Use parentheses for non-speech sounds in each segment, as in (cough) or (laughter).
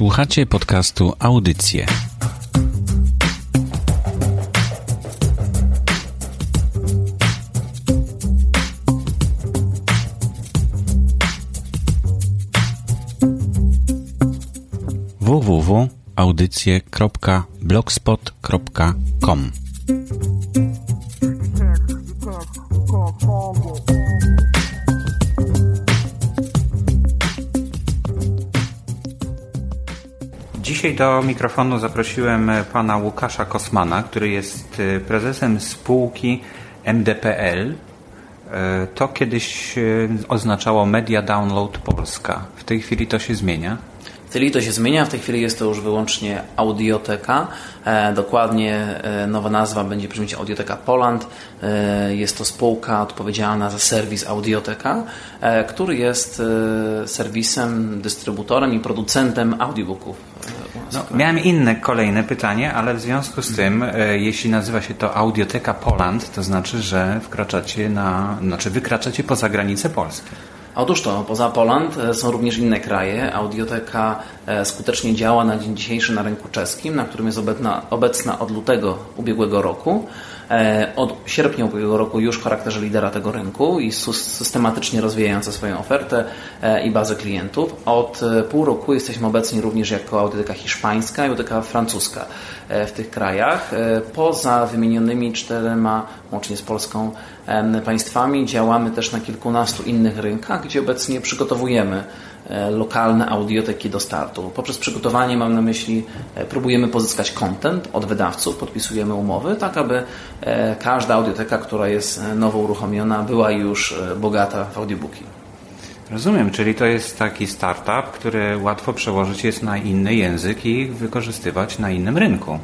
Słuchacie podcastu Audycje. www.audycje.blogspot.com Dzisiaj do mikrofonu zaprosiłem pana Łukasza Kosmana, który jest y, prezesem spółki MDPL. Y, to kiedyś oznaczało Media Download Polska. W tej chwili to się zmienia. W tej chwili to się zmienia, w tej chwili jest to już wyłącznie Audioteka. E, dokładnie e, nowa nazwa będzie brzmieć Audioteka Poland. E, jest to spółka odpowiedzialna za serwis Audioteka, który jest serwisem, dystrybutorem i producentem audiobooków. No, miałem inne kolejne pytanie, ale w związku z tym, jeśli nazywa się to Audioteka Poland, to znaczy, że wkraczacie na, znaczy wykraczacie poza granice Polski. Otóż to, poza Poland e, są również inne kraje. Audioteka e, skutecznie działa na dzień dzisiejszy na rynku czeskim, na którym jest obecna, obecna od lutego ubiegłego roku. E, od sierpnia ubiegłego roku już w charakterze lidera tego rynku i systematycznie rozwijająca swoją ofertę i bazę klientów. Od pół roku jesteśmy obecni również jako audioteka hiszpańska i audioteka francuska w tych krajach. Poza wymienionymi czterema, łącznie z Polską, państwami działamy też na kilkunastu innych rynkach, gdzie obecnie przygotowujemy e, lokalne audioteki do startu. Poprzez przygotowanie mam na myśli, e, próbujemy pozyskać content od wydawców, podpisujemy umowy, tak aby e, każda audioteka, która jest nowo uruchomiona, była już bogata w audiobooki. Rozumiem, czyli to jest taki startup, który łatwo przełożyć jest na inny język i wykorzystywać na innym rynku.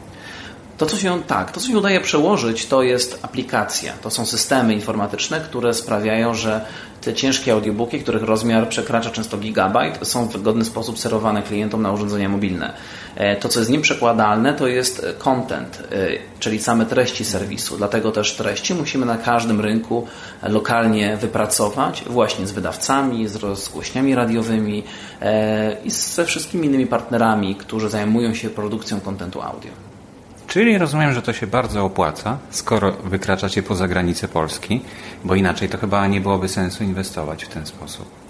To, co się tak, to, co się udaje przełożyć, to jest aplikacja. To są systemy informatyczne, które sprawiają, że te ciężkie audiobooki, których rozmiar przekracza często gigabajt, są w wygodny sposób serwowane klientom na urządzenia mobilne. E, to, co jest nieprzekładalne, to jest content, e, czyli same treści serwisu. Dlatego też treści musimy na każdym rynku lokalnie wypracować, właśnie z wydawcami, z rozgłośniami radiowymi e, i ze wszystkimi innymi partnerami, którzy zajmują się produkcją kontentu audio. Czyli rozumiem, że to się bardzo opłaca, skoro wykraczacie poza granice Polski, bo inaczej to chyba nie byłoby sensu inwestować w ten sposób.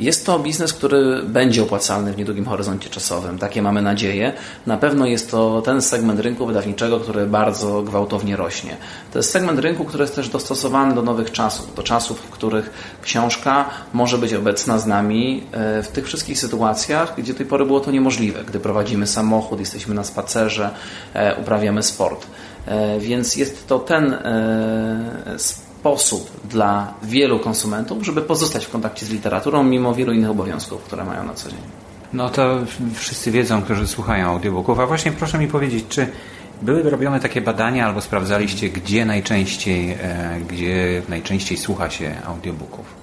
Jest to biznes, który będzie opłacalny w niedługim horyzoncie czasowym. Takie mamy nadzieję. Na pewno jest to ten segment rynku wydawniczego, który bardzo gwałtownie rośnie. To jest segment rynku, który jest też dostosowany do nowych czasów, do czasów, w których książka może być obecna z nami e, w tych wszystkich sytuacjach, gdzie do tej pory było to niemożliwe. Gdy prowadzimy samochód, jesteśmy na spacerze, e, uprawiamy sport. E, więc jest to ten sposób dla wielu konsumentów, żeby pozostać w kontakcie z literaturą, mimo wielu innych obowiązków, które mają na co dzień. No to wszyscy wiedzą, którzy słuchają audiobooków. A właśnie proszę mi powiedzieć, czy były robione takie badania albo sprawdzaliście, gdzie najczęściej, e, gdzie najczęściej słucha się audiobooków?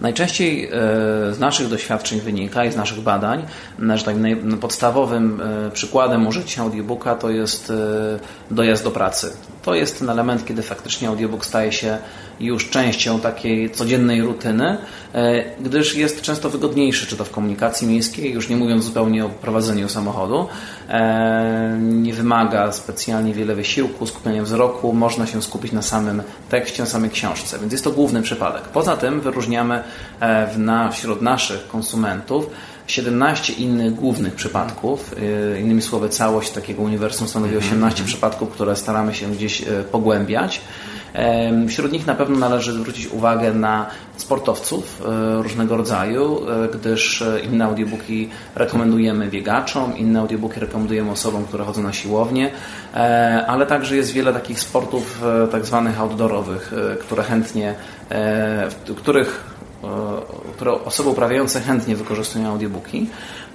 Najczęściej e, z naszych doświadczeń wynika i z naszych badań, że tak podstawowym e, przykładem użycia audiobooka to jest dojazd do pracy. To jest ten element, kiedy faktycznie audiobook staje się już częścią takiej codziennej rutyny, e, gdyż jest często wygodniejszy, czy to w komunikacji miejskiej, już nie mówiąc zupełnie o prowadzeniu samochodu. E, nie wymaga specjalnie wiele wysiłku, skupienia wzroku, można się skupić na samym tekście, na samej książce, więc jest to główny przypadek. Poza tym wyróżniamy e, na, wśród naszych konsumentów 17 innych głównych przypadków. Innymi słowy, całość takiego uniwersum stanowi 18 mhm. przypadków, które staramy się gdzieś pogłębiać. Wśród nich na pewno należy zwrócić uwagę na sportowców e, różnego rodzaju, e, gdyż e, inne audiobooki rekomendujemy biegaczom, inne audiobooki rekomendujemy osobom, które chodzą na siłownię, ale także jest wiele takich sportów tak zwanych outdoorowych, które chętnie, w których które osoby uprawiające chętnie wykorzystują audiobooki.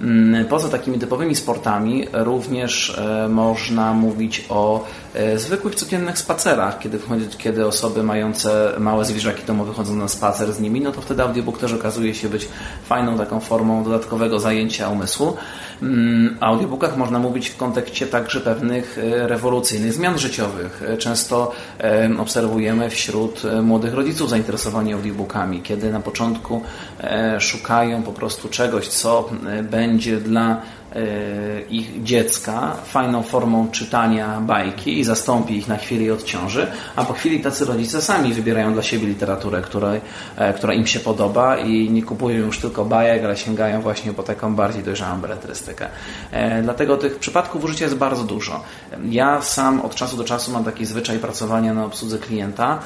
Mm, poza takimi typowymi sportami również e, można mówić o e, zwykłych, codziennych spacerach, kiedy, kiedy osoby mające małe zwierzaki domowe chodzą na spacer z nimi, no to wtedy audiobook też okazuje się być fajną taką formą dodatkowego zajęcia umysłu. Mm, o audiobookach można mówić w kontekście także pewnych e, rewolucyjnych zmian życiowych. Często obserwujemy wśród młodych rodziców zainteresowanie audiobookami, kiedy na początku szukają po prostu czegoś, co będzie dla E, ich dziecka fajną formą czytania bajki i zastąpi ich na chwilę i odciąży, a po chwili tacy rodzice sami wybierają dla siebie literaturę, która, e, która im się podoba i nie kupują już tylko bajek, ale sięgają właśnie po taką bardziej dojrzałą beletrystykę. E, dlatego tych przypadków użycia jest bardzo dużo. Ja sam od czasu do czasu mam taki zwyczaj pracowania na obsłudze klienta,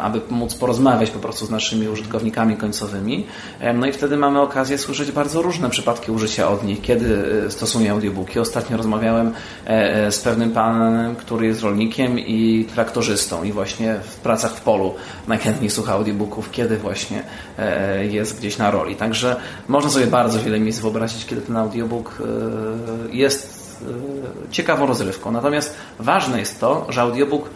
aby móc porozmawiać po prostu z naszymi użytkownikami końcowymi. No i wtedy mamy okazję słyszeć bardzo różne przypadki użycia od nich kiedy e, stosuję audiobooki. Ostatnio rozmawiałem e, e, z pewnym panem, który jest rolnikiem i traktorzystą i właśnie w pracach w polu najchętniej słucha audiobooków, kiedy właśnie jest gdzieś na roli. Także można sobie bardzo wiele miejsc wyobrazić, kiedy ten audiobook jest ciekawą rozrywką. Natomiast ważne jest to, że audiobook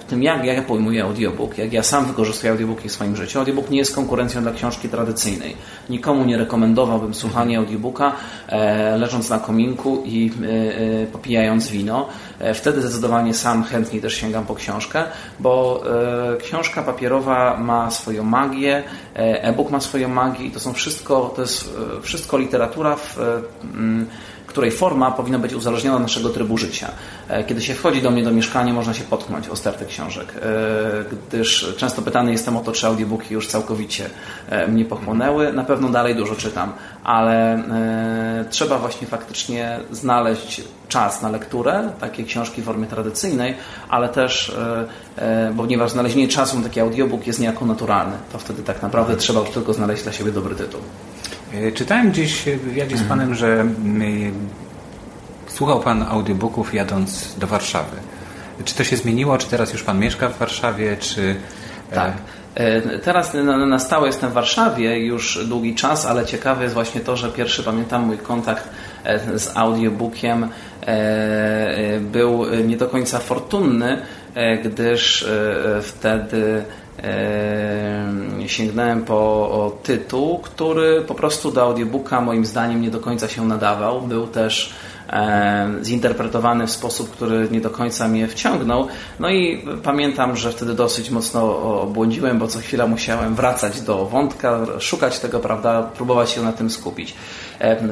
w tym, jak ja pojmuję audiobook, jak ja sam wykorzystuję audiobooki w swoim życiu. Audiobook nie jest konkurencją dla książki tradycyjnej. Nikomu nie rekomendowałbym słuchania audiobooka e, leżąc na kominku i e, e, popijając wino. Wtedy zdecydowanie sam chętniej też sięgam po książkę, bo książka papierowa ma swoją magię, e-book ma swoją magię i to są wszystko, to jest wszystko literatura w której forma powinna być uzależniona od naszego trybu życia. E, kiedy się wchodzi do mnie do mieszkania, można się potknąć o stertę książek, e, gdyż często pytany jestem o to, czy audiobooki już całkowicie e, mnie pochłonęły. Na pewno dalej dużo czytam, ale trzeba właśnie faktycznie znaleźć czas na lekturę takiej książki w formie tradycyjnej, ale też, ponieważ znalezienie czasu na taki audiobook jest niejako naturalny, to wtedy tak naprawdę trzeba już tylko znaleźć dla siebie dobry tytuł. E, czytałem gdzieś w wywiadzie z. Panem, że mm, słuchał Pan audiobooków jadąc do Warszawy. Czy to się zmieniło? Czy teraz już Pan mieszka w Warszawie? Czy... E, tak. E, teraz na stałe jestem w Warszawie już długi czas, ale ciekawe jest właśnie to, że pierwszy pamiętam mój kontakt z audiobookiem był nie do końca fortunny, gdyż wtedy sięgnąłem po tytuł, który po prostu do audiobooka moim zdaniem nie do końca się nadawał. Był też zinterpretowany w sposób, który nie do końca mnie wciągnął. No i pamiętam, że wtedy dosyć mocno obłądziłem, bo co chwila musiałem wracać do wątka, szukać tego, prawda, próbować się na tym skupić.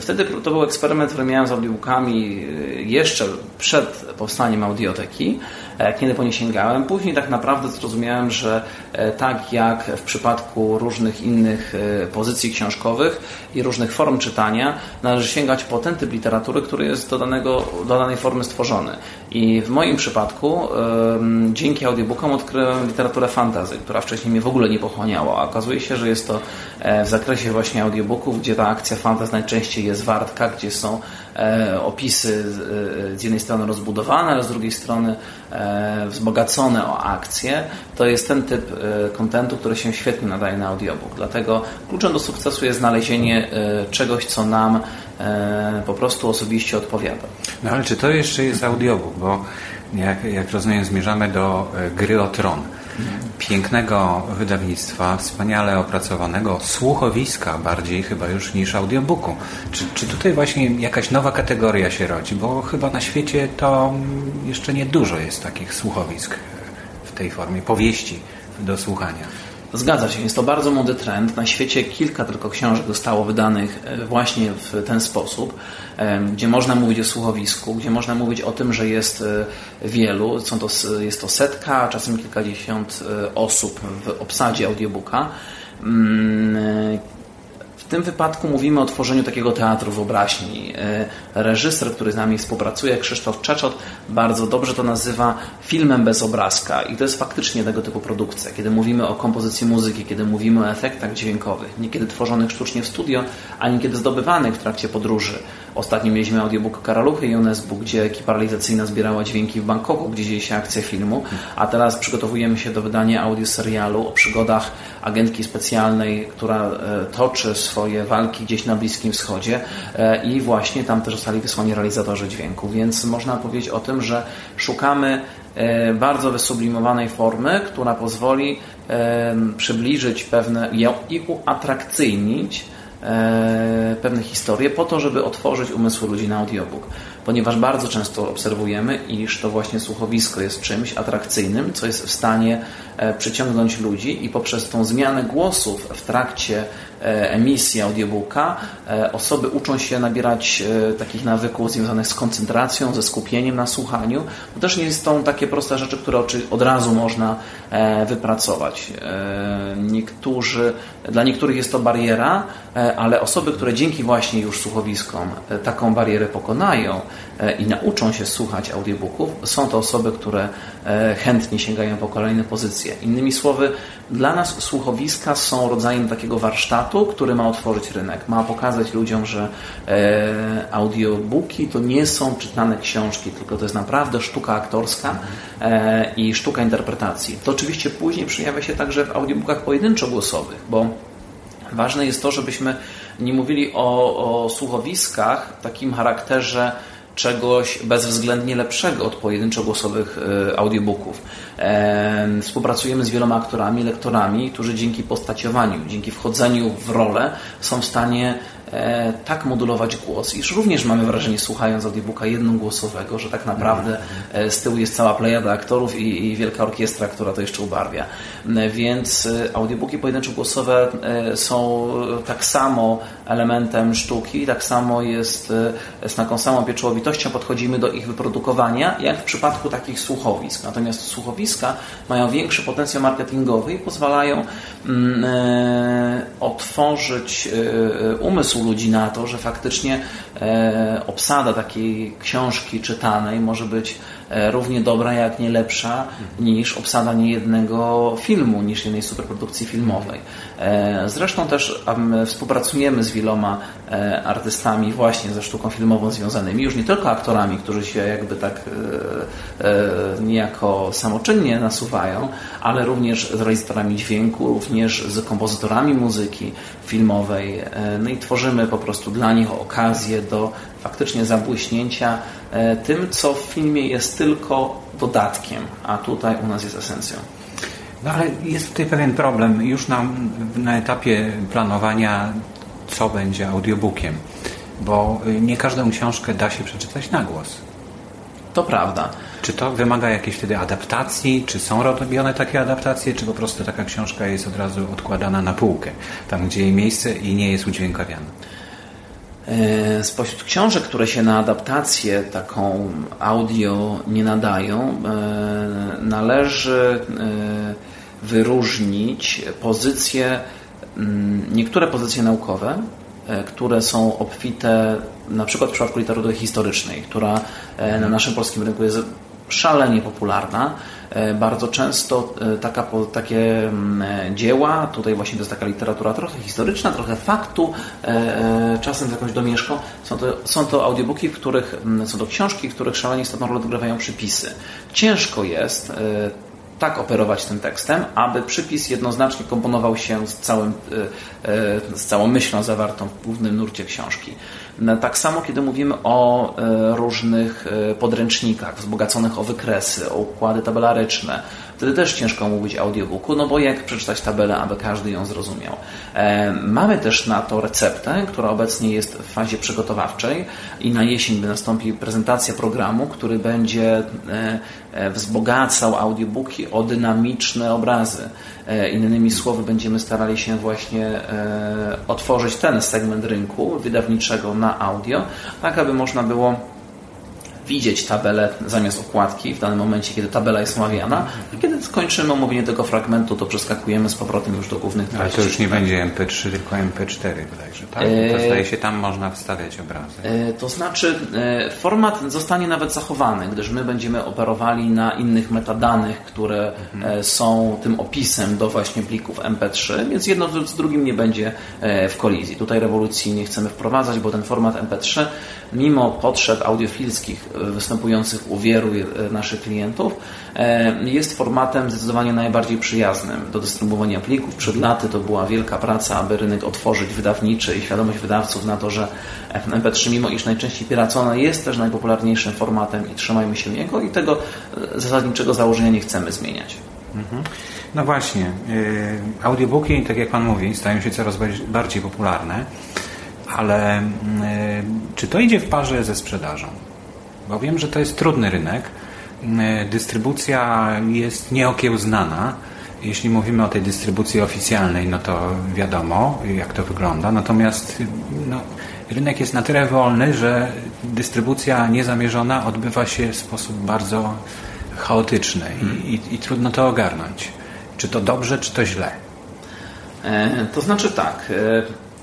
Wtedy to był eksperyment, który miałem z audiobookami y, jeszcze przed powstaniem audioteki, e, kiedy po nie sięgałem. Później tak naprawdę zrozumiałem, że e, tak jak w przypadku różnych innych e, pozycji książkowych i różnych form czytania, należy sięgać po ten typ literatury, który jest do, danego, do danej formy stworzony. I w moim przypadku dzięki audiobookom odkryłem literaturę fantazy, która wcześniej mnie w ogóle nie pochłaniała. A okazuje się, że jest to w zakresie właśnie audiobooków, gdzie ta akcja fantazy najczęściej jest wartka, gdzie są e, opisy z jednej strony rozbudowane, ale z drugiej strony e, wzbogacone o akcje. To jest ten typ e, kontentu, który się świetnie nadaje na audiobook. Dlatego kluczem do sukcesu jest znalezienie czegoś, co nam po prostu osobiście odpowiada. No ale czy to jeszcze jest audiobook? Bo jak, jak rozumiem, zmierzamy do gry o tron pięknego wydawnictwa, wspaniale opracowanego, słuchowiska bardziej chyba już niż audiobooku. Czy, czy tutaj właśnie jakaś nowa kategoria się rodzi? Bo chyba na świecie to jeszcze nie dużo jest takich słuchowisk w tej formie, powieści do słuchania. Zgadza się, jest to bardzo młody trend. Na świecie kilka tylko książek zostało wydanych e, właśnie w ten sposób, e, gdzie można mówić o słuchowisku, gdzie można mówić o tym, że jest e, wielu, są to, jest to setka, czasem kilkadziesiąt osób w obsadzie audiobooka mm, w tym wypadku mówimy o tworzeniu takiego teatru wyobraźni. E, reżyser, który z nami współpracuje, Krzysztof Czeczot, bardzo dobrze to nazywa filmem bez obrazka i to jest faktycznie tego typu produkcja. Kiedy mówimy o kompozycji muzyki, kiedy mówimy o efektach dźwiękowych, niekiedy tworzonych sztucznie w studio, a niekiedy zdobywanych w trakcie podróży. Ostatnio mieliśmy audiobook Karaluchy i Book, gdzie ekipa realizacyjna zbierała dźwięki w Bangkoku, gdzie dzieje się akcja filmu, a teraz przygotowujemy się do wydania audioserialu o przygodach agentki specjalnej, która e, toczy swoje walki gdzieś na Bliskim Wschodzie. E, i właśnie tam też zostali wysłani realizatorzy dźwięku, więc można powiedzieć o tym, że szukamy e, bardzo wysublimowanej formy, która pozwoli przybliżyć pewne i uatrakcyjnić pewne historie po to, żeby otworzyć umysły ludzi na audiobook. ponieważ bardzo często obserwujemy, iż to właśnie słuchowisko jest czymś atrakcyjnym, co jest w stanie e, przyciągnąć ludzi i poprzez tą zmianę głosów w trakcie E, emisji audiobooka e, osoby uczą się nabierać e, takich nawyków związanych z koncentracją, ze skupieniem na słuchaniu. To też nie są takie proste rzeczy, które od razu można wypracować. Niektórzy, dla niektórych jest to bariera, ale osoby, które dzięki właśnie już słuchowiskom taką barierę pokonają i nauczą się słuchać audiobooków, są to osoby, które chętnie sięgają po kolejne pozycje. Innymi słowy, dla nas słuchowiska są rodzajem takiego warsztatu, który ma otworzyć rynek. Ma pokazać ludziom, że e, audiobooki to nie są czytane książki, tylko to jest naprawdę sztuka aktorska e, i sztuka interpretacji. To oczywiście później przejawia się także w audiobookach pojedynczo głosowych, bo ważne jest to, żebyśmy nie mówili o, o słuchowiskach w takim charakterze czegoś bezwzględnie lepszego od pojedynczo głosowych e, audiobooków. Współpracujemy z wieloma aktorami, lektorami, którzy dzięki postaciowaniu, dzięki wchodzeniu w rolę są w stanie E, tak modulować głos, iż również mamy wrażenie, słuchając audiobooka jednogłosowego, że tak naprawdę e, z tyłu jest cała plejada aktorów i, wielka orkiestra, która to jeszcze ubarwia. E, więc audiobooki pojedynczo-głosowe są tak samo elementem sztuki, tak samo jest z taką samą pieczołowitością podchodzimy do ich wyprodukowania, jak w przypadku takich słuchowisk. Natomiast słuchowiska mają większy potencjał marketingowy i pozwalają mm, otworzyć umysł ludzi na to, że faktycznie e, obsada takiej książki czytanej może być e, równie dobra, jak nie lepsza niż obsada niejednego filmu, niż jednej superprodukcji filmowej. E, zresztą też współpracujemy z wieloma artystami właśnie ze sztuką filmową związanymi, już nie tylko aktorami, którzy się jakby tak niejako samoczynnie nasuwają, ale również z realizatorami dźwięku, również z kompozytorami muzyki filmowej. No i tworzymy po prostu dla nich okazję do faktycznie zabłyśnięcia e, tym, co w filmie jest tylko dodatkiem, a tutaj u nas jest esencją. No ale jest tutaj pewien problem już na, na etapie planowania, co będzie audiobookiem, bo nie każdą książkę da się przeczytać na głos. To prawda. Czy to wymaga jakiejś wtedy adaptacji? Czy są robione takie adaptacje? Czy po prostu taka książka jest od razu odkładana na półkę, tam gdzie jej miejsce i nie jest udźwiękawiana? E, spośród książek, które się na adaptację taką audio nie nadają, e, należy e, wyróżnić pozycje, niektóre pozycje naukowe, które są obfite na przykład w przypadku literatury historycznej, która na naszym polskim rynku jest szalenie popularna. E, bardzo często e, taka, takie mm, e, dzieła, tutaj właśnie to jest taka literatura trochę historyczna, trochę faktu, czasem z jakąś domieszką, są to, są to audiobooki, w których, mm, są to książki, w których szalenie istotną rolę odgrywają przypisy. Ciężko jest tak operować tym tekstem, aby przypis jednoznacznie komponował się z, całym, z całą myślą zawartą w głównym nurcie książki. No, tak samo, kiedy mówimy o e, różnych podręcznikach wzbogaconych o wykresy, o układy tabelaryczne, wtedy też ciężko mówić audiobooku, no bo jak przeczytać tabelę, aby każdy ją zrozumiał. E, mamy też na to receptę, która obecnie jest w fazie przygotowawczej i na jesień nastąpi prezentacja programu, który będzie wzbogacał audiobooki o dynamiczne obrazy. Innymi słowy, będziemy starali się właśnie otworzyć ten segment rynku wydawniczego na audio, tak aby można było widzieć tabelę zamiast okładki w danym momencie, kiedy tabela jest omawiana, a kiedy skończymy omówienie tego fragmentu, to przeskakujemy z powrotem już do głównych treści. Ale to już nie będzie MP3, tylko MP4 bodajże, tak? To e, zdaje się, tam można wstawiać obrazy. E, to znaczy, e, format zostanie nawet zachowany, gdyż my będziemy operowali na innych metadanych, które mhm. są tym opisem do właśnie plików MP3, więc jedno z drugim nie będzie w kolizji. Tutaj rewolucji nie chcemy wprowadzać, bo ten format MP3, mimo potrzeb audiofilskich występujących u wielu e, naszych klientów, e, jest formatem zdecydowanie najbardziej przyjaznym do dystrybuowania plików. Przed laty to była wielka praca, aby rynek otworzyć wydawniczy i świadomość wydawców na to, że MP3, mimo iż najczęściej piracone, jest też najpopularniejszym formatem i trzymajmy się niego i tego e, zasadniczego założenia nie chcemy zmieniać. Mhm. No właśnie, audiobooki, tak jak Pan mówi, stają się coraz bardziej popularne, ale czy to idzie w parze ze sprzedażą? Bo wiem, że to jest trudny rynek. Dystrybucja jest nieokiełznana. Jeśli mówimy o tej dystrybucji oficjalnej, no to wiadomo, jak to wygląda. Natomiast no, rynek jest na tyle wolny, że dystrybucja niezamierzona odbywa się w sposób bardzo chaotyczny i, i, i trudno to ogarnąć. Czy to dobrze, czy to źle? E, to znaczy tak.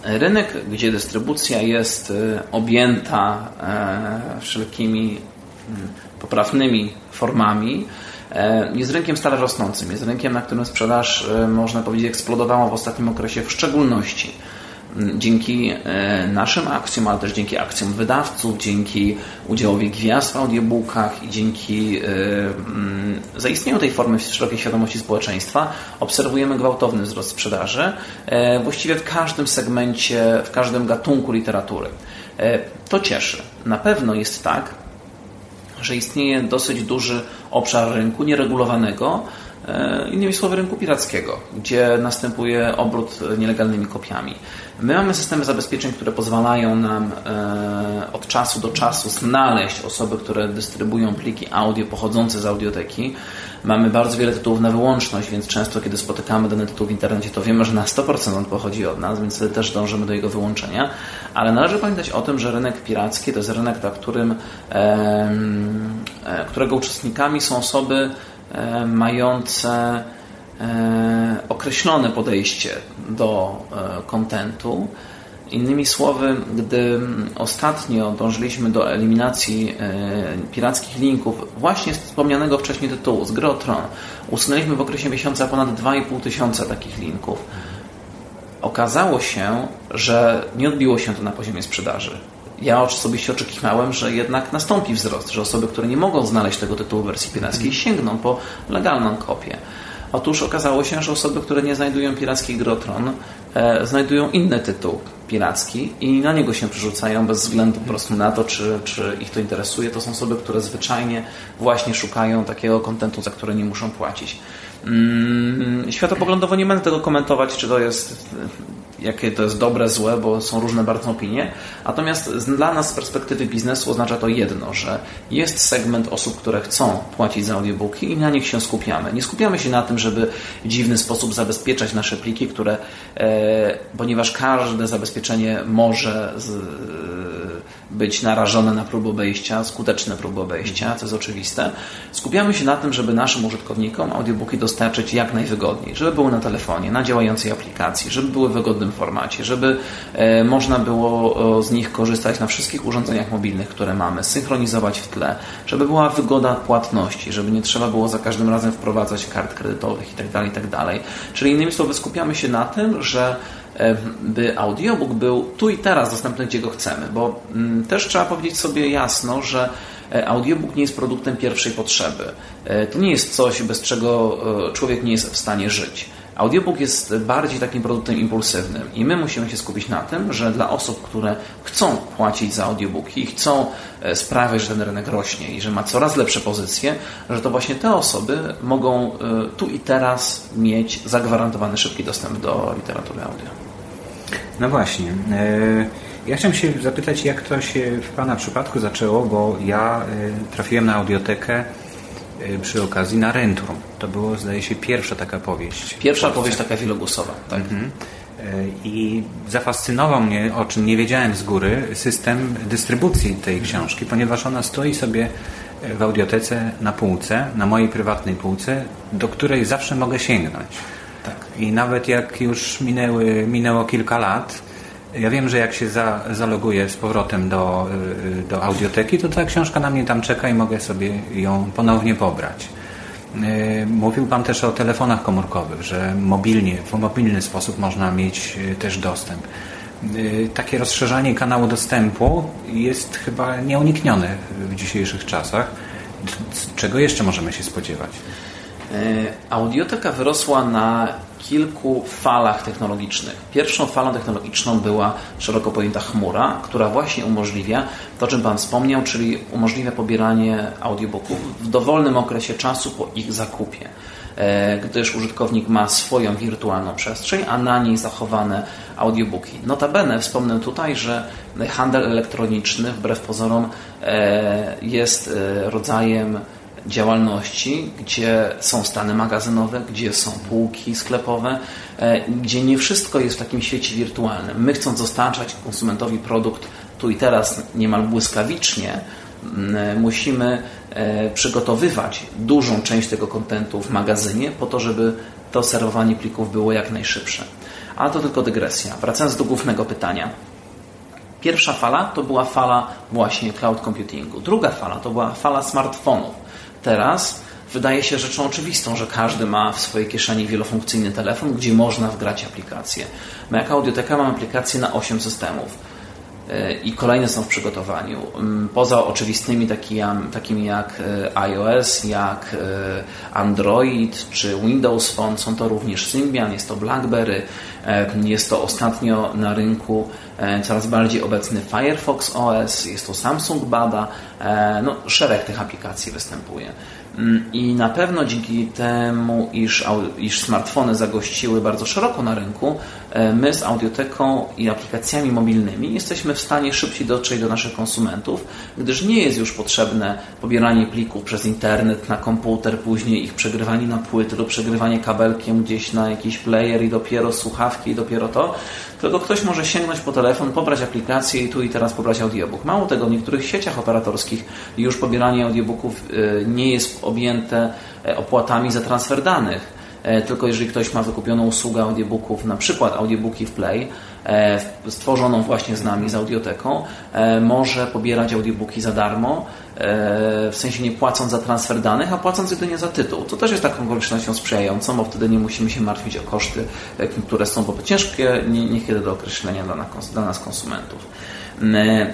E, rynek, gdzie dystrybucja jest e, objęta wszelkimi mm, poprawnymi formami, jest rynkiem stale rosnącym. Jest rynkiem, na którym sprzedaż, można powiedzieć, eksplodowała w ostatnim okresie w szczególności dzięki e, naszym akcjom, ale też dzięki akcjom wydawców, dzięki udziałowi gwiazd w audiobookach i dzięki e, mm, zaistnieniu tej formy szerokiej świadomości społeczeństwa obserwujemy gwałtowny wzrost sprzedaży e, właściwie w każdym segmencie, w każdym gatunku literatury. To cieszy. Na pewno jest tak, że istnieje dosyć duży obszar rynku nieregulowanego, innymi słowy rynku pirackiego, gdzie następuje obrót nielegalnymi kopiami. My mamy systemy zabezpieczeń, które pozwalają nam e, od czasu do czasu znaleźć osoby, które dystrybuują pliki audio pochodzące z audioteki. Mamy bardzo wiele tytułów na wyłączność, więc często kiedy spotykamy dany tytuł w internecie, to wiemy, że na 100% on pochodzi od nas, więc też dążymy do jego wyłączenia. Ale należy pamiętać o tym, że rynek piracki to jest rynek, na którym, e, którego uczestnikami są osoby e, mające E, określone podejście do e, kontentu. Innymi słowy, gdy ostatnio dążyliśmy do eliminacji e, pirackich linków właśnie z wspomnianego wcześniej tytułu, z Grotron, usunęliśmy w okresie miesiąca ponad 2,5 tysiąca takich linków. Okazało się, że nie odbiło się to na poziomie sprzedaży. Ja osobiście oczekiwałem, że jednak nastąpi wzrost, że osoby, które nie mogą znaleźć tego tytułu w wersji pirackiej, sięgną po legalną kopię. Otóż okazało się, że osoby, które nie znajdują piracki Grotron, e, znajdują inny tytuł piracki i na niego się przerzucają bez względu po prostu na to, czy, czy ich to interesuje. To są osoby, które zwyczajnie właśnie szukają takiego kontentu, za które nie muszą płacić. Mm, światopoglądowo nie będę tego komentować, czy to jest jakie to jest dobre, złe, bo są różne bardzo opinie. Natomiast dla nas z perspektywy biznesu oznacza to jedno, że jest segment osób, które chcą płacić za audiobooki i na nich się skupiamy. Nie skupiamy się na tym, żeby w dziwny sposób zabezpieczać nasze pliki, które, e, ponieważ każde zabezpieczenie może z, być narażone na próbę obejścia, skuteczne próby obejścia, co jest oczywiste. Skupiamy się na tym, żeby naszym użytkownikom audiobooki dostarczyć jak najwygodniej, żeby były na telefonie, na działającej aplikacji, żeby były w wygodnym formacie, żeby e, można było z nich korzystać na wszystkich urządzeniach mobilnych, które mamy, synchronizować w tle, żeby była wygoda płatności, żeby nie trzeba było za każdym razem wprowadzać kart kredytowych itd. Tak itd. Tak Czyli innymi słowy skupiamy się na tym, że by audiobook był tu i teraz dostępny, gdzie go chcemy, bo mm, też trzeba powiedzieć sobie jasno, że e, audiobook nie jest produktem pierwszej potrzeby. E, to nie jest coś, bez czego e, człowiek nie jest w stanie żyć. Audiobook jest bardziej takim produktem impulsywnym i my musimy się skupić na tym, że dla osób, które chcą płacić za audiobooki i chcą sprawiać, że ten rynek rośnie i że ma coraz lepsze pozycje, że to właśnie te osoby mogą tu i teraz mieć zagwarantowany szybki dostęp do literatury audio. No właśnie. E, ja chciałem się zapytać, jak to się w Pana przypadku zaczęło, bo ja e, trafiłem na audiotekę e, przy okazji na Rentrum. To było, zdaje się, pierwsza taka powieść. Pierwsza powieść taka wielogłosowa, tak. Mhm. I zafascynował mnie, o czym nie wiedziałem z góry, system dystrybucji tej książki, ponieważ ona stoi sobie w audiotece na półce, na mojej prywatnej półce, do której zawsze mogę sięgnąć. Tak. I nawet jak już minęły, minęło kilka lat, ja wiem, że jak się za, zaloguję z powrotem do, y, do audioteki, to ta książka na mnie tam czeka i mogę sobie ją ponownie pobrać. Y, mówił Pan też o telefonach komórkowych, że mobilnie, w mobilny sposób można mieć y, też dostęp. Takie rozszerzanie kanału dostępu jest chyba nieuniknione w dzisiejszych czasach. Czego jeszcze możemy się spodziewać? E, audioteka wyrosła na kilku falach technologicznych. Pierwszą falą technologiczną była szeroko pojęta chmura, która właśnie umożliwia to, o czym Pan wspomniał, czyli umożliwia pobieranie audiobooków w dowolnym okresie czasu po ich zakupie. gdyż użytkownik ma swoją wirtualną przestrzeń, a na niej zachowane audiobooki. Notabene wspomnę tutaj, że handel elektroniczny wbrew pozorom jest rodzajem działalności, gdzie są stany magazynowe, gdzie są półki sklepowe, gdzie nie wszystko jest w takim świecie wirtualnym. My chcąc dostarczać konsumentowi produkt tu i teraz niemal błyskawicznie, musimy e, przygotowywać dużą część tego kontentu w magazynie po to, żeby to serwowanie plików było jak najszybsze. Ale to tylko dygresja. Wracając do głównego pytania. Pierwsza fala to była fala właśnie cloud computingu. Druga fala to była fala smartfonów. Teraz wydaje się rzeczą oczywistą, że każdy ma w swojej kieszeni wielofunkcyjny telefon, gdzie można wgrać aplikacje. My jako Audioteka mamy aplikacje na 8 systemów E, i kolejne są w przygotowaniu. Mm, poza oczywistymi takimi jak e, iOS, jak e, Android czy Windows Phone są to również Symbian, jest to BlackBerry, jest to ostatnio na rynku coraz bardziej obecny Firefox OS, jest to Samsung Bada, no, szereg tych aplikacji występuje. Mm, I na pewno dzięki temu, iż, iż smartfony zagościły bardzo szeroko na rynku, e, my z audioteką i aplikacjami mobilnymi jesteśmy w stanie szybciej dotrzeć do naszych konsumentów, gdyż nie jest już potrzebne pobieranie plików przez internet na komputer, później ich przegrywanie na płyty lub przegrywanie kabelkiem gdzieś na jakiś player i dopiero słuchawki i dopiero to, tylko ktoś może sięgnąć po telefon, pobrać aplikację i tu i teraz pobrać audiobook. Mało tego, w niektórych sieciach operatorskich już pobieranie audiobooków y, nie jest objęte e, opłatami za transfer danych. E, tylko jeżeli ktoś ma wykupioną usługę audiobooków, na przykład audiobooki w Play, e, stworzoną właśnie z nami, z audioteką, może pobierać audiobooki za darmo, w sensie nie płacąc za transfer danych, a płacąc jedynie za tytuł. To też jest taką okolicznością sprzyjającą, bo wtedy nie musimy się martwić o koszty, które są po ciężkie niekiedy do określenia dla nas konsumentów.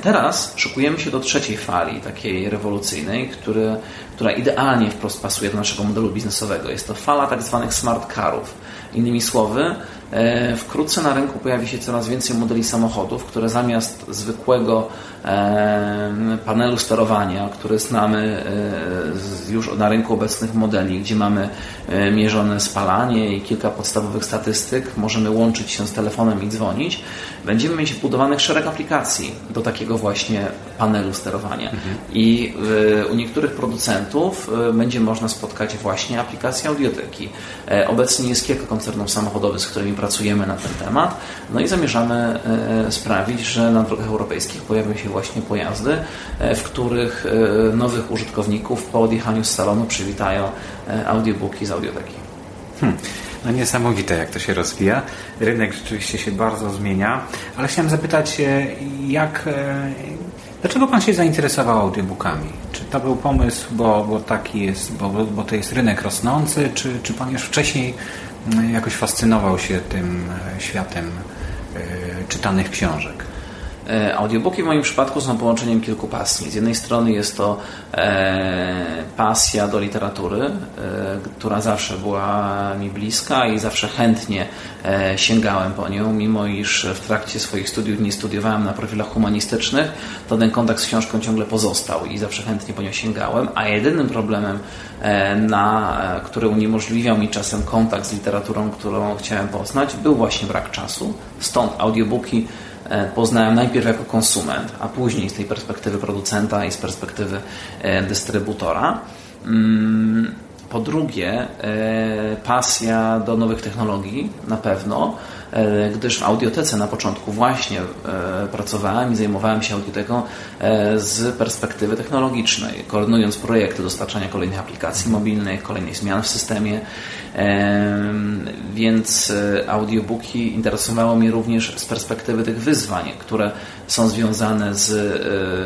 Teraz szykujemy się do trzeciej fali, takiej rewolucyjnej, który, która idealnie wprost pasuje do naszego modelu biznesowego. Jest to fala tak zwanych smart carów. Innymi słowy, e, wkrótce na rynku pojawi się coraz więcej modeli samochodów, które zamiast zwykłego panelu sterowania, który znamy e, już na rynku obecnych modeli, gdzie mamy e, mierzone spalanie i kilka podstawowych statystyk, możemy łączyć się z telefonem i dzwonić, będziemy mieć budowanych szereg aplikacji do takiego właśnie panelu sterowania. Mhm. I e, u niektórych producentów będzie można spotkać właśnie aplikacje audioteki. Obecnie jest kilka koncernów samochodowych, z którymi pracujemy na ten temat, no i zamierzamy sprawić, że na drogach europejskich pojawią się właśnie pojazdy, e, w których e, nowych użytkowników po odjechaniu z salonu przywitają e, audiobooki z audioteki. Hmm. No niesamowite, jak to się rozwija. Rynek rzeczywiście się bardzo zmienia, ale chciałem zapytać, jak, dlaczego Pan się zainteresował audiobookami? Czy to był pomysł, bo, bo taki jest, bo, bo to jest rynek rosnący, czy, czy Pan już wcześniej jakoś fascynował się tym światem czytanych książek? E, audiobooki w moim przypadku są połączeniem kilku pasji. Z jednej strony jest to e, pasja do literatury, e, która zawsze była mi bliska i zawsze chętnie sięgałem po nią, mimo iż w trakcie swoich studiów nie studiowałem na profilach humanistycznych, to ten kontakt z książką ciągle pozostał i zawsze chętnie po nią sięgałem, a jedynym problemem, na, który uniemożliwiał mi czasem kontakt z literaturą, którą chciałem poznać, był właśnie brak czasu. Stąd audiobooki poznałem najpierw jako konsument, a później z tej perspektywy producenta i z perspektywy e, dystrybutora. Mm, po drugie, e, pasja do nowych technologii na pewno, gdyż w audiotece na początku właśnie pracowałem i zajmowałem się audioteką z perspektywy technologicznej, koordynując projekty dostarczania kolejnych aplikacji mobilnych, kolejnych zmian w systemie, więc e, audiobooki interesowało mnie również z perspektywy tych wyzwań, które są związane z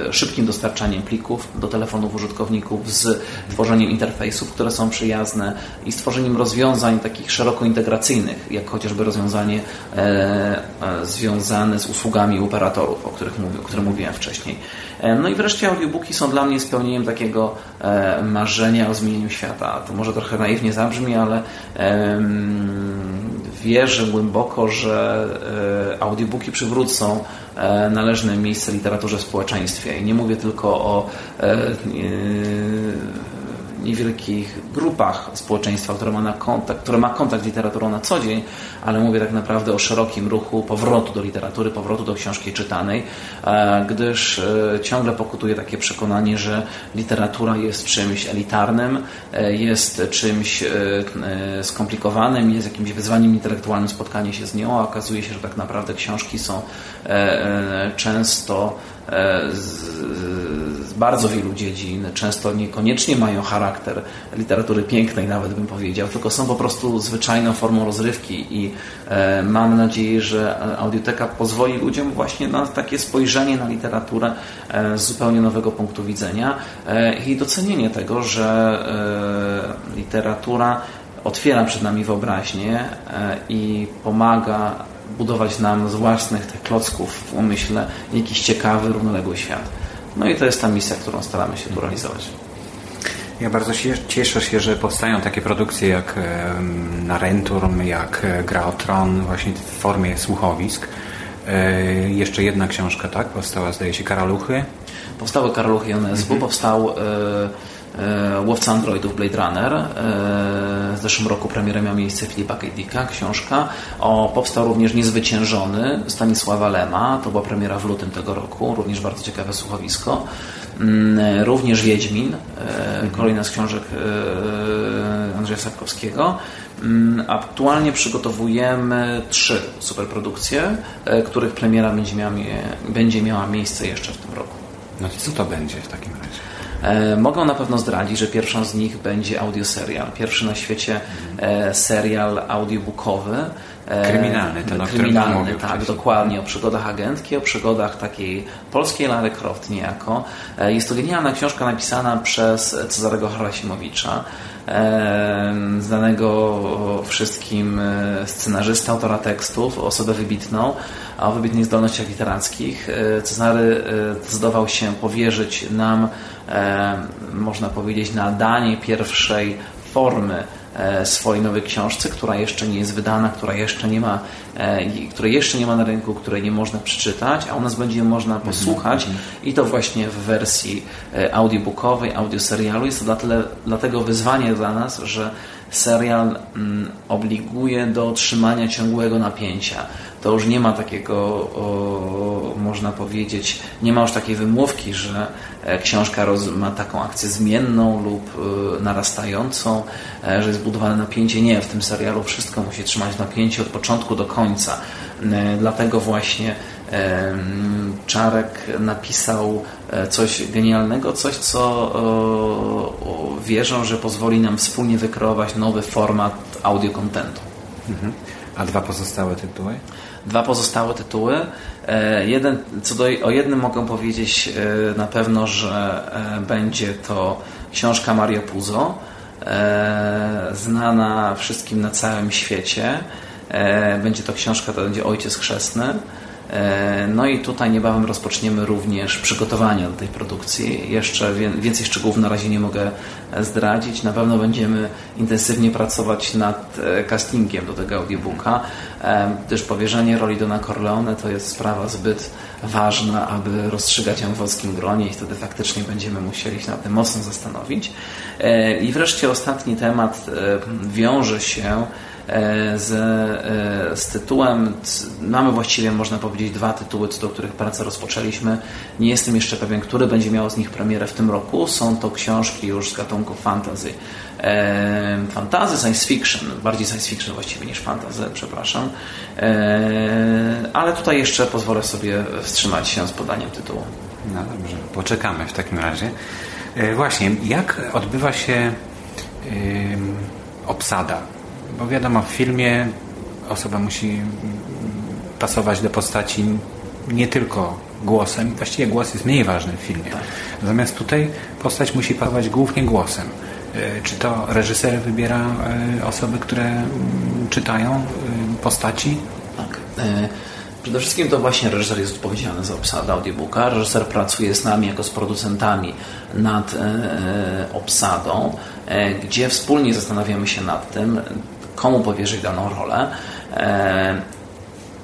e, szybkim dostarczaniem plików do telefonów użytkowników, z tworzeniem interfejsów, które są przyjazne i stworzeniem rozwiązań takich szeroko integracyjnych, jak chociażby rozwiązanie e, związane z usługami operatorów, o których o których mówiłem wcześniej. No i wreszcie audiobooki są dla mnie spełnieniem takiego marzenia o zmienieniu świata. To może trochę naiwnie zabrzmi, ale wierzę głęboko, że e, audiobooki przywrócą e, należne miejsce literaturze w społeczeństwie. I nie mówię tylko o e, niewielkich grupach społeczeństwa, które ma, kontakt, które ma kontakt z literaturą na co dzień, ale mówię tak naprawdę o szerokim ruchu powrotu do literatury, powrotu do książki czytanej, e, gdyż e, ciągle pokutuje takie przekonanie, że literatura jest czymś elitarnym, jest czymś skomplikowanym, jest jakimś wyzwaniem intelektualnym spotkanie się z nią, a okazuje się, że tak naprawdę książki są często z, z bardzo wielu dziedzin, często niekoniecznie mają charakter literatury pięknej, nawet bym powiedział, tylko są po prostu zwyczajną formą rozrywki i e, mam nadzieję, że audioteka pozwoli ludziom właśnie na takie spojrzenie na literaturę e, z zupełnie nowego punktu widzenia e, i docenienie tego, że literatura otwiera przed nami wyobraźnię i pomaga budować nam z własnych tych klocków w umyśle jakiś ciekawy, równoległy świat. No i to jest ta misja, którą staramy się tu realizować. Ja bardzo się, cieszę się, że powstają takie produkcje jak Narenturm, jak e, Gra o Tron, właśnie w formie słuchowisk. E, jeszcze jedna książka, tak? Powstała, zdaje się, Karaluchy. Powstały Karaluchy NSW, mhm. powstał E, Łowca Androidów Blade Runner. E, w zeszłym roku premierę miała miejsce Filipa K. Dicka, książka. O, powstał również Niezwyciężony Stanisława Lema. To była premiera w lutym tego roku. Również bardzo ciekawe słuchowisko. Mm, również Wiedźmin, e, kolejna z książek Andrzeja Sapkowskiego. Mm, aktualnie przygotowujemy trzy superprodukcje, których premiera będzie miała, będzie miała miejsce jeszcze w tym roku. No to co to będzie w takim razie? E, mogą na pewno zdradzić, że pierwszą z nich będzie audioserial. Pierwszy na świecie e, serial audiobookowy. E, kryminalny, ten, kryminalny, tak, dokładnie, o przygodach agentki, o przygodach takiej polskiej Lary Croft niejako. Jest to genialna książka napisana przez Cezarego Harasimowicza, znanego wszystkim scenarzysta, autora tekstów, osobę wybitną, o wybitnych zdolnościach literackich. Cezary zdołał się powierzyć nam można powiedzieć, nadanie pierwszej formy e, swojej nowej książce, która jeszcze nie jest wydana, która jeszcze nie ma, e, której jeszcze nie ma na rynku, której nie można przeczytać, a u nas będzie można mhm, posłuchać mm -hmm. i to właśnie w wersji audiobookowej, audioserialu. Jest to dla tyle, dlatego wyzwanie dla nas, że serial mm, obliguje do trzymania ciągłego napięcia to już nie ma takiego, o, można powiedzieć, nie ma już takiej wymówki, że e, książka ma taką akcję zmienną lub e, narastającą, e, że jest budowane napięcie. Nie, w tym serialu wszystko musi trzymać napięcie od początku do końca. Dlatego właśnie Czarek napisał coś genialnego, coś co wierzę, że pozwoli nam wspólnie wykreować nowy format audio kontentu. Mhm. A dwa pozostałe tytuły? Dwa pozostałe tytuły. E, jeden, co do, o jednym mogę powiedzieć e, na pewno, że e, będzie to książka Mario Puzo, znana wszystkim na całym świecie. Będzie to książka, to będzie Ojciec Chrzestny. E, no i tutaj niebawem rozpoczniemy również przygotowania do tej produkcji. Jeszcze więcej szczegółów na razie nie mogę zdradzić. Na pewno będziemy intensywnie pracować nad e, castingiem do tego audiobooka, e, gdyż powierzenie roli Dona Corleone to jest sprawa zbyt ważna, aby rozstrzygać ją w wąskim gronie i wtedy faktycznie będziemy musieli się nad tym mocno zastanowić. I wreszcie ostatni temat wiąże się E, z, e, z tytułem. Mamy właściwie, można powiedzieć, dwa tytuły, co do których pracę rozpoczęliśmy. Nie jestem jeszcze pewien, który będzie miał z nich premierę w tym roku. Są to książki już z gatunku fantasy. E, fantasy, science fiction, bardziej science fiction właściwie niż fantasy, przepraszam. Ale tutaj jeszcze pozwolę sobie wstrzymać się z podaniem tytułu. No dobrze, poczekamy w takim razie. Właśnie, jak odbywa się obsada bo wiadomo, w filmie osoba musi pasować do postaci nie tylko głosem, właściwie głos jest mniej ważny w filmie. Natomiast tutaj postać musi pasować głównie głosem. E, czy to reżyser wybiera e, osoby, które mm, czytają e, postaci? Tak. Przede wszystkim to właśnie reżyser jest odpowiedzialny za obsadę audiobooka. Reżyser pracuje z nami jako z producentami nad obsadą, gdzie wspólnie zastanawiamy się nad tym, komu powierzyć daną rolę. E,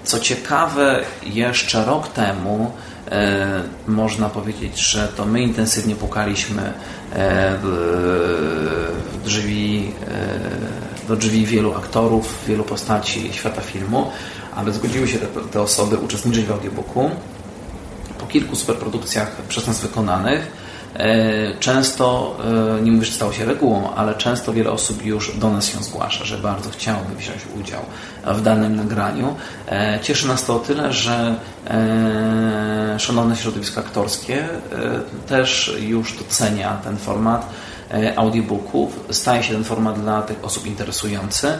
co ciekawe, jeszcze rok temu można powiedzieć, że to my intensywnie pukaliśmy w drzwi, do drzwi wielu aktorów, wielu postaci świata filmu, aby zgodziły się te, te osoby uczestniczyć w audiobooku. Po kilku superprodukcjach przez nas wykonanych E, często, e, nie mówię, że stało się regułą, ale często wiele osób już do nas się zgłasza, że bardzo chciałoby wziąć udział w danym nagraniu. E, cieszy nas to o tyle, że szanowne środowisko aktorskie też już docenia ten format audiobooków. Staje się ten format dla tych osób interesujący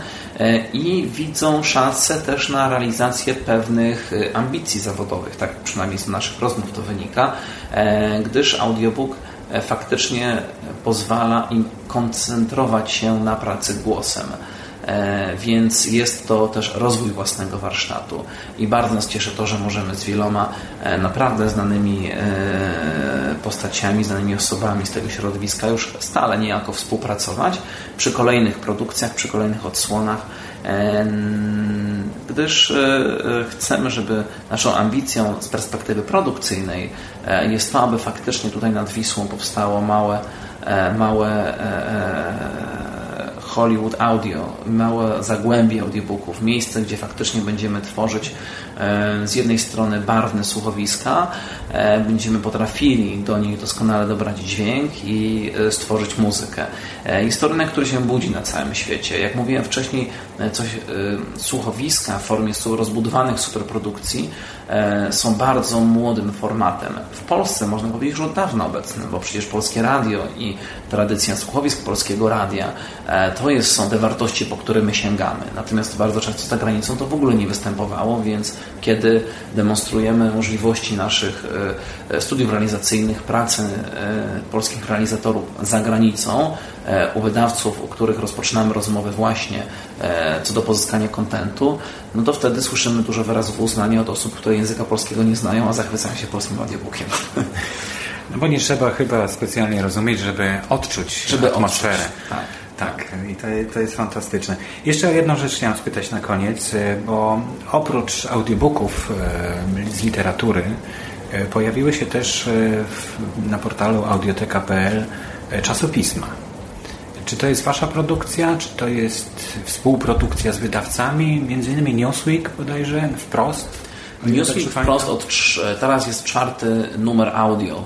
i widzą szansę też na realizację pewnych ambicji zawodowych. Tak przynajmniej z naszych rozmów to wynika, gdyż audiobook E, faktycznie pozwala im koncentrować się na pracy głosem. E, więc jest to też rozwój własnego warsztatu. I bardzo nas cieszy to, że możemy z wieloma e, naprawdę znanymi postaciami, znanymi osobami z tego środowiska już stale niejako współpracować przy kolejnych produkcjach, przy kolejnych odsłonach gdyż e, e, chcemy, żeby naszą ambicją z perspektywy produkcyjnej e, jest to, aby faktycznie tutaj nad Wisłą powstało małe, małe Hollywood Audio, małe zagłębie audiobooków, miejsce, gdzie faktycznie będziemy tworzyć z jednej strony barwne słuchowiska, będziemy potrafili do nich doskonale dobrać dźwięk i stworzyć muzykę. Jest to rynek, który się budzi na całym świecie. Jak mówiłem wcześniej, coś, słuchowiska w formie rozbudowanych superprodukcji są bardzo młodym formatem. W Polsce można powiedzieć, że od dawna obecnym, bo przecież polskie radio i tradycja słuchowisk polskiego radia to jest, są te wartości, po które my sięgamy. Natomiast bardzo często za granicą to w ogóle nie występowało, więc kiedy demonstrujemy możliwości naszych e, studiów realizacyjnych, pracy e, polskich realizatorów za granicą, e, u wydawców, u których rozpoczynamy rozmowy właśnie co do pozyskania kontentu, no to wtedy słyszymy dużo wyrazów uznania od osób, które języka polskiego nie znają, a zachwycają się polskim audiobookiem. No bo nie trzeba chyba specjalnie rozumieć, żeby odczuć żeby atmosferę. Odczuć. Tak. Tak, i to, to jest fantastyczne. Jeszcze jedną rzecz chciałem spytać na koniec, e, bo oprócz audiobooków e, z literatury e, pojawiły się też na portalu audioteka.pl czasopisma. Czy to jest Wasza produkcja, czy to jest współprodukcja z wydawcami, między innymi Newsweek bodajże, wprost? Newsweek wprost od, teraz jest czwarty numer audio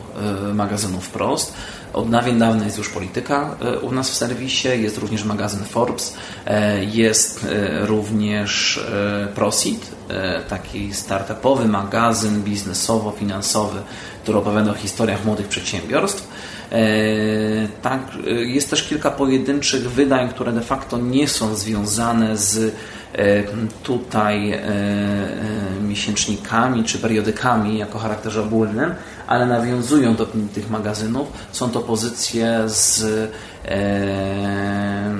magazynu wprost. Od dawien dawna jest już polityka e, u nas w serwisie, jest również magazyn Forbes, e, jest również Prosit, taki startupowy magazyn biznesowo-finansowy, który opowiada o historiach młodych przedsiębiorstw. Tak, jest też kilka pojedynczych wydań, które de facto nie są związane z tutaj miesięcznikami czy periodykami jako charakterze ogólnym, ale nawiązują do tych magazynów. Są to pozycje z e,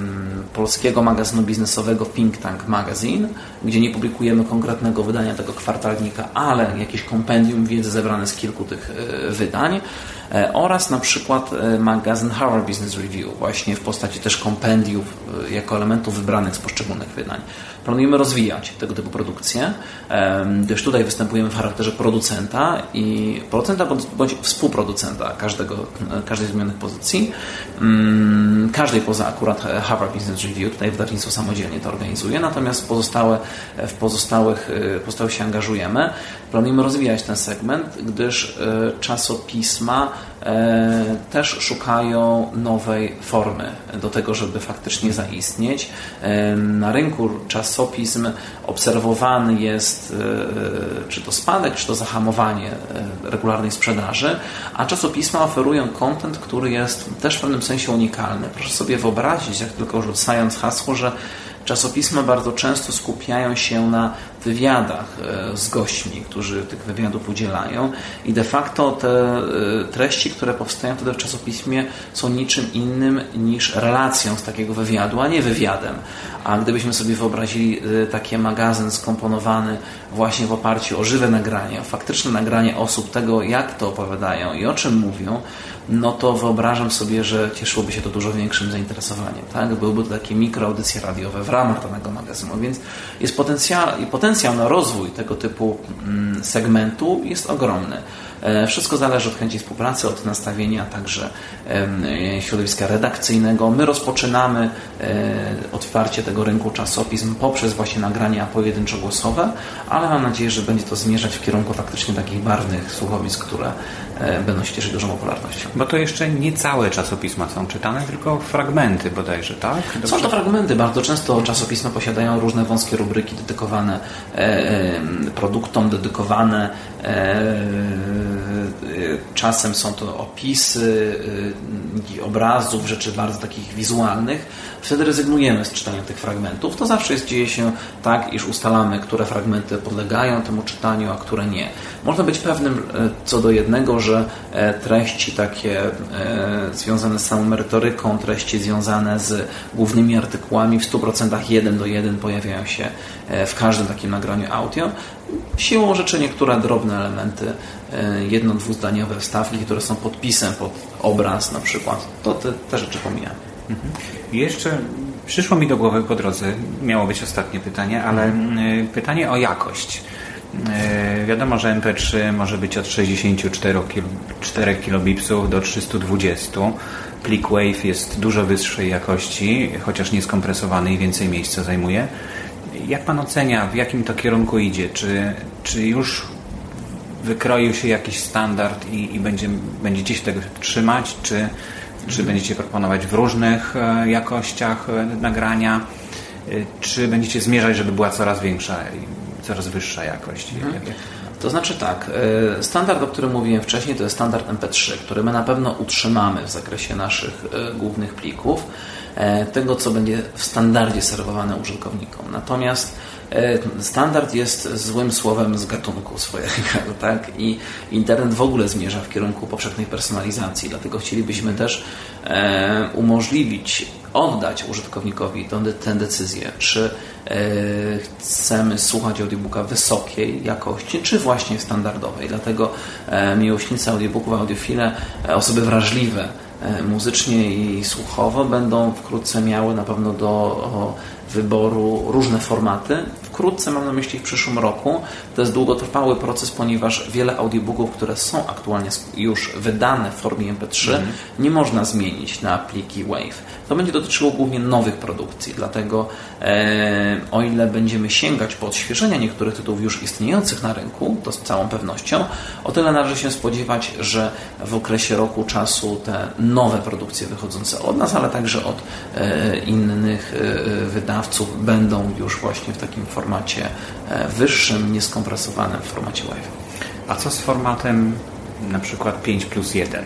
polskiego magazynu biznesowego Think Tank Magazine, gdzie nie publikujemy konkretnego wydania tego kwartalnika, ale jakieś kompendium wiedzy zebrane z kilku tych e, wydań. E, oraz na przykład e, magazyn Harvard Business Review, właśnie w postaci też kompendiów jako elementów wybranych z poszczególnych wydań. Planujemy rozwijać tego typu produkcje, gdyż tutaj występujemy w charakterze producenta i producenta bądź współproducenta każdego, każdej z wymienionych pozycji, mm, każdej poza akurat Harvard Business Review, tutaj wydawnictwo samodzielnie to organizuje, natomiast pozostałe, w pozostałych, pozostałych się angażujemy. Planujemy rozwijać ten segment, gdyż czasopisma E, też szukają nowej formy do tego, żeby faktycznie zaistnieć. E, na rynku czasopism obserwowany jest e, czy to spadek, czy to zahamowanie regularnej sprzedaży, a czasopisma oferują kontent, który jest też w pewnym sensie unikalny. Proszę sobie wyobrazić, jak tylko rzucając hasło, że Czasopisma bardzo często skupiają się na wywiadach e, z gośćmi, którzy tych wywiadów udzielają i de facto te e, treści, które powstają wtedy w czasopismie są niczym innym niż relacją z takiego wywiadu, a nie wywiadem. A gdybyśmy sobie wyobrazili e, taki magazyn skomponowany właśnie w oparciu o żywe nagranie, o faktyczne nagranie osób tego, jak to opowiadają i o czym mówią, no to wyobrażam sobie, że cieszyłoby się to dużo większym zainteresowaniem. Tak? Byłyby to takie mikroaudycje radiowe w ramach danego magazynu, więc jest potencjał, potencjał na rozwój tego typu mm, segmentu jest ogromny. E, wszystko zależy od chęci współpracy, od nastawienia także środowiska redakcyjnego. My rozpoczynamy e, otwarcie tego rynku czasopism poprzez właśnie nagrania pojedynczo-głosowe, ale mam nadzieję, że będzie to zmierzać w kierunku faktycznie takich barwnych słuchowisk, które e, będą się cieszyć dużą popularnością. Bo to jeszcze nie całe czasopisma są czytane, tylko fragmenty bodajże, tak? Dobrze? Są to fragmenty. Bardzo często czasopisma posiadają różne wąskie rubryki dedykowane produktom, dedykowane czasem są to opisy obrazów, rzeczy bardzo takich wizualnych. Wtedy rezygnujemy z czytania tych fragmentów. To zawsze jest, dzieje się tak, iż ustalamy, które fragmenty podlegają temu czytaniu, a które nie. Można być pewnym e, co do jednego, że e, treści takie e, związane z samą merytoryką, treści związane z głównymi artykułami w 100% jeden do jeden pojawiają się w każdym takim nagraniu audio. Siłą rzeczy niektóre drobne elementy, jedno, dwuzdaniowe wstawki, które są podpisem pod obraz na przykład, to te, te rzeczy pomijamy. Mhm. Jeszcze przyszło mi do głowy po drodze, miało być ostatnie pytanie, ale mhm. pytanie o jakość. E, wiadomo, że MP3 może być od 64 4 kilobipsów do 320. Plik WAV jest dużo wyższej jakości, chociaż nie skompresowany i więcej miejsca zajmuje. Jak Pan ocenia, w jakim to kierunku idzie? Czy, czy już wykroił się jakiś standard i, i będzie, będziecie się tego trzymać, czy, czy będziecie proponować w różnych e, jakościach e, nagrania, czy będziecie zmierzać, żeby była coraz większa coraz wyższa jakość. Mhm. To znaczy tak, e, standard, o którym mówiłem wcześniej, to jest standard MP3, który my na pewno utrzymamy w zakresie naszych e, głównych plików, e, tego co będzie w standardzie serwowane użytkownikom. Natomiast standard jest złym słowem z gatunku swojego, (laughs) tak? I internet w ogóle zmierza w kierunku powszechnej personalizacji, dlatego chcielibyśmy też umożliwić oddać użytkownikowi tę decyzję, czy e, chcemy słuchać audiobooka wysokiej jakości, czy właśnie standardowej. Dlatego e, miłośnicy audiobooków, audiofile, e, osoby wrażliwe muzycznie i słuchowo będą wkrótce miały na pewno do wyboru różne formaty. Wkrótce mam na myśli w przyszłym roku. To jest długotrwały proces, ponieważ wiele audiobooków, które są aktualnie już wydane w formie MP3, mm. nie można zmienić na pliki WAVE. To będzie dotyczyło głównie nowych produkcji, dlatego e, o ile będziemy sięgać po odświeżenia niektórych tytułów już istniejących na rynku, to z całą pewnością, o tyle należy się spodziewać, że w okresie roku czasu te nowe produkcje wychodzące od nas, ale także od e, innych e, wydawców będą już właśnie w takim formacie e, wyższym, nieskompresowanym w formacie WAV. A co z formatem na przykład 5 plus 1?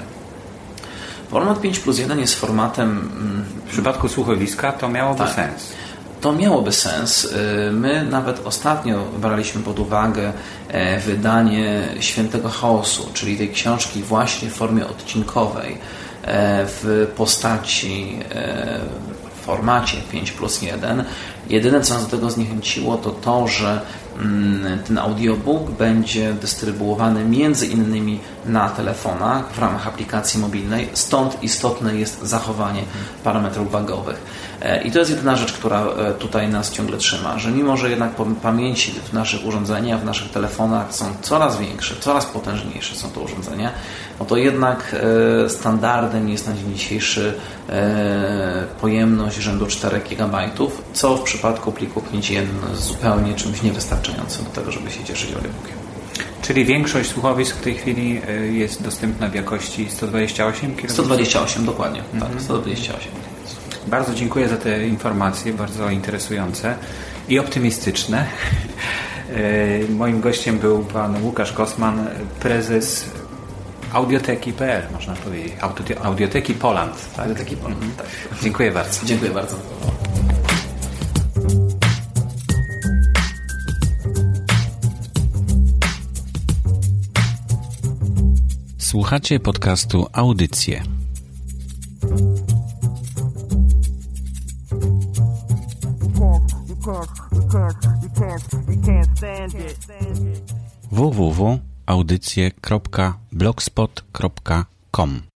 Format 5 plus 1 jest formatem. Mm, w przypadku słuchowiska to miałoby tak. sens. To miałoby sens. Y, my nawet ostatnio braliśmy pod uwagę e, wydanie Świętego Chaosu, czyli tej książki właśnie w formie odcinkowej e, w postaci e, formacie 5 plus 1. Jedyne, co nas do tego zniechęciło, to to, że ten audiobook będzie dystrybuowany między innymi na telefonach w ramach aplikacji mobilnej, stąd istotne jest zachowanie parametrów bagowych. E, I to jest jedyna rzecz, która e, tutaj nas ciągle trzyma, że mimo, że jednak pamięci w naszych urządzeniach, w naszych telefonach są coraz większe, coraz potężniejsze są to urządzenia, no to jednak e, standardem jest na dzień dzisiejszy pojemność rzędu 4 GB, co w przypadku 5.1 jest zupełnie czymś niewystarczającym do tego, żeby się cieszyć audiobookiem. Czyli większość słuchowisk w tej chwili jest dostępna w jakości 128 km? 128, dokładnie. Tak, mhm. Tak, 128. Bardzo dziękuję za te informacje, bardzo interesujące i optymistyczne. E, (laughs) moim gościem był pan Łukasz Kosman, prezes audioteki.pl, można powiedzieć. Audioteki Poland. Tak? Audioteki Poland, mhm. tak. Dziękuję bardzo. Dziękuję bardzo. Słuchacie podcastu Audycje. www.audycje.blogspot.com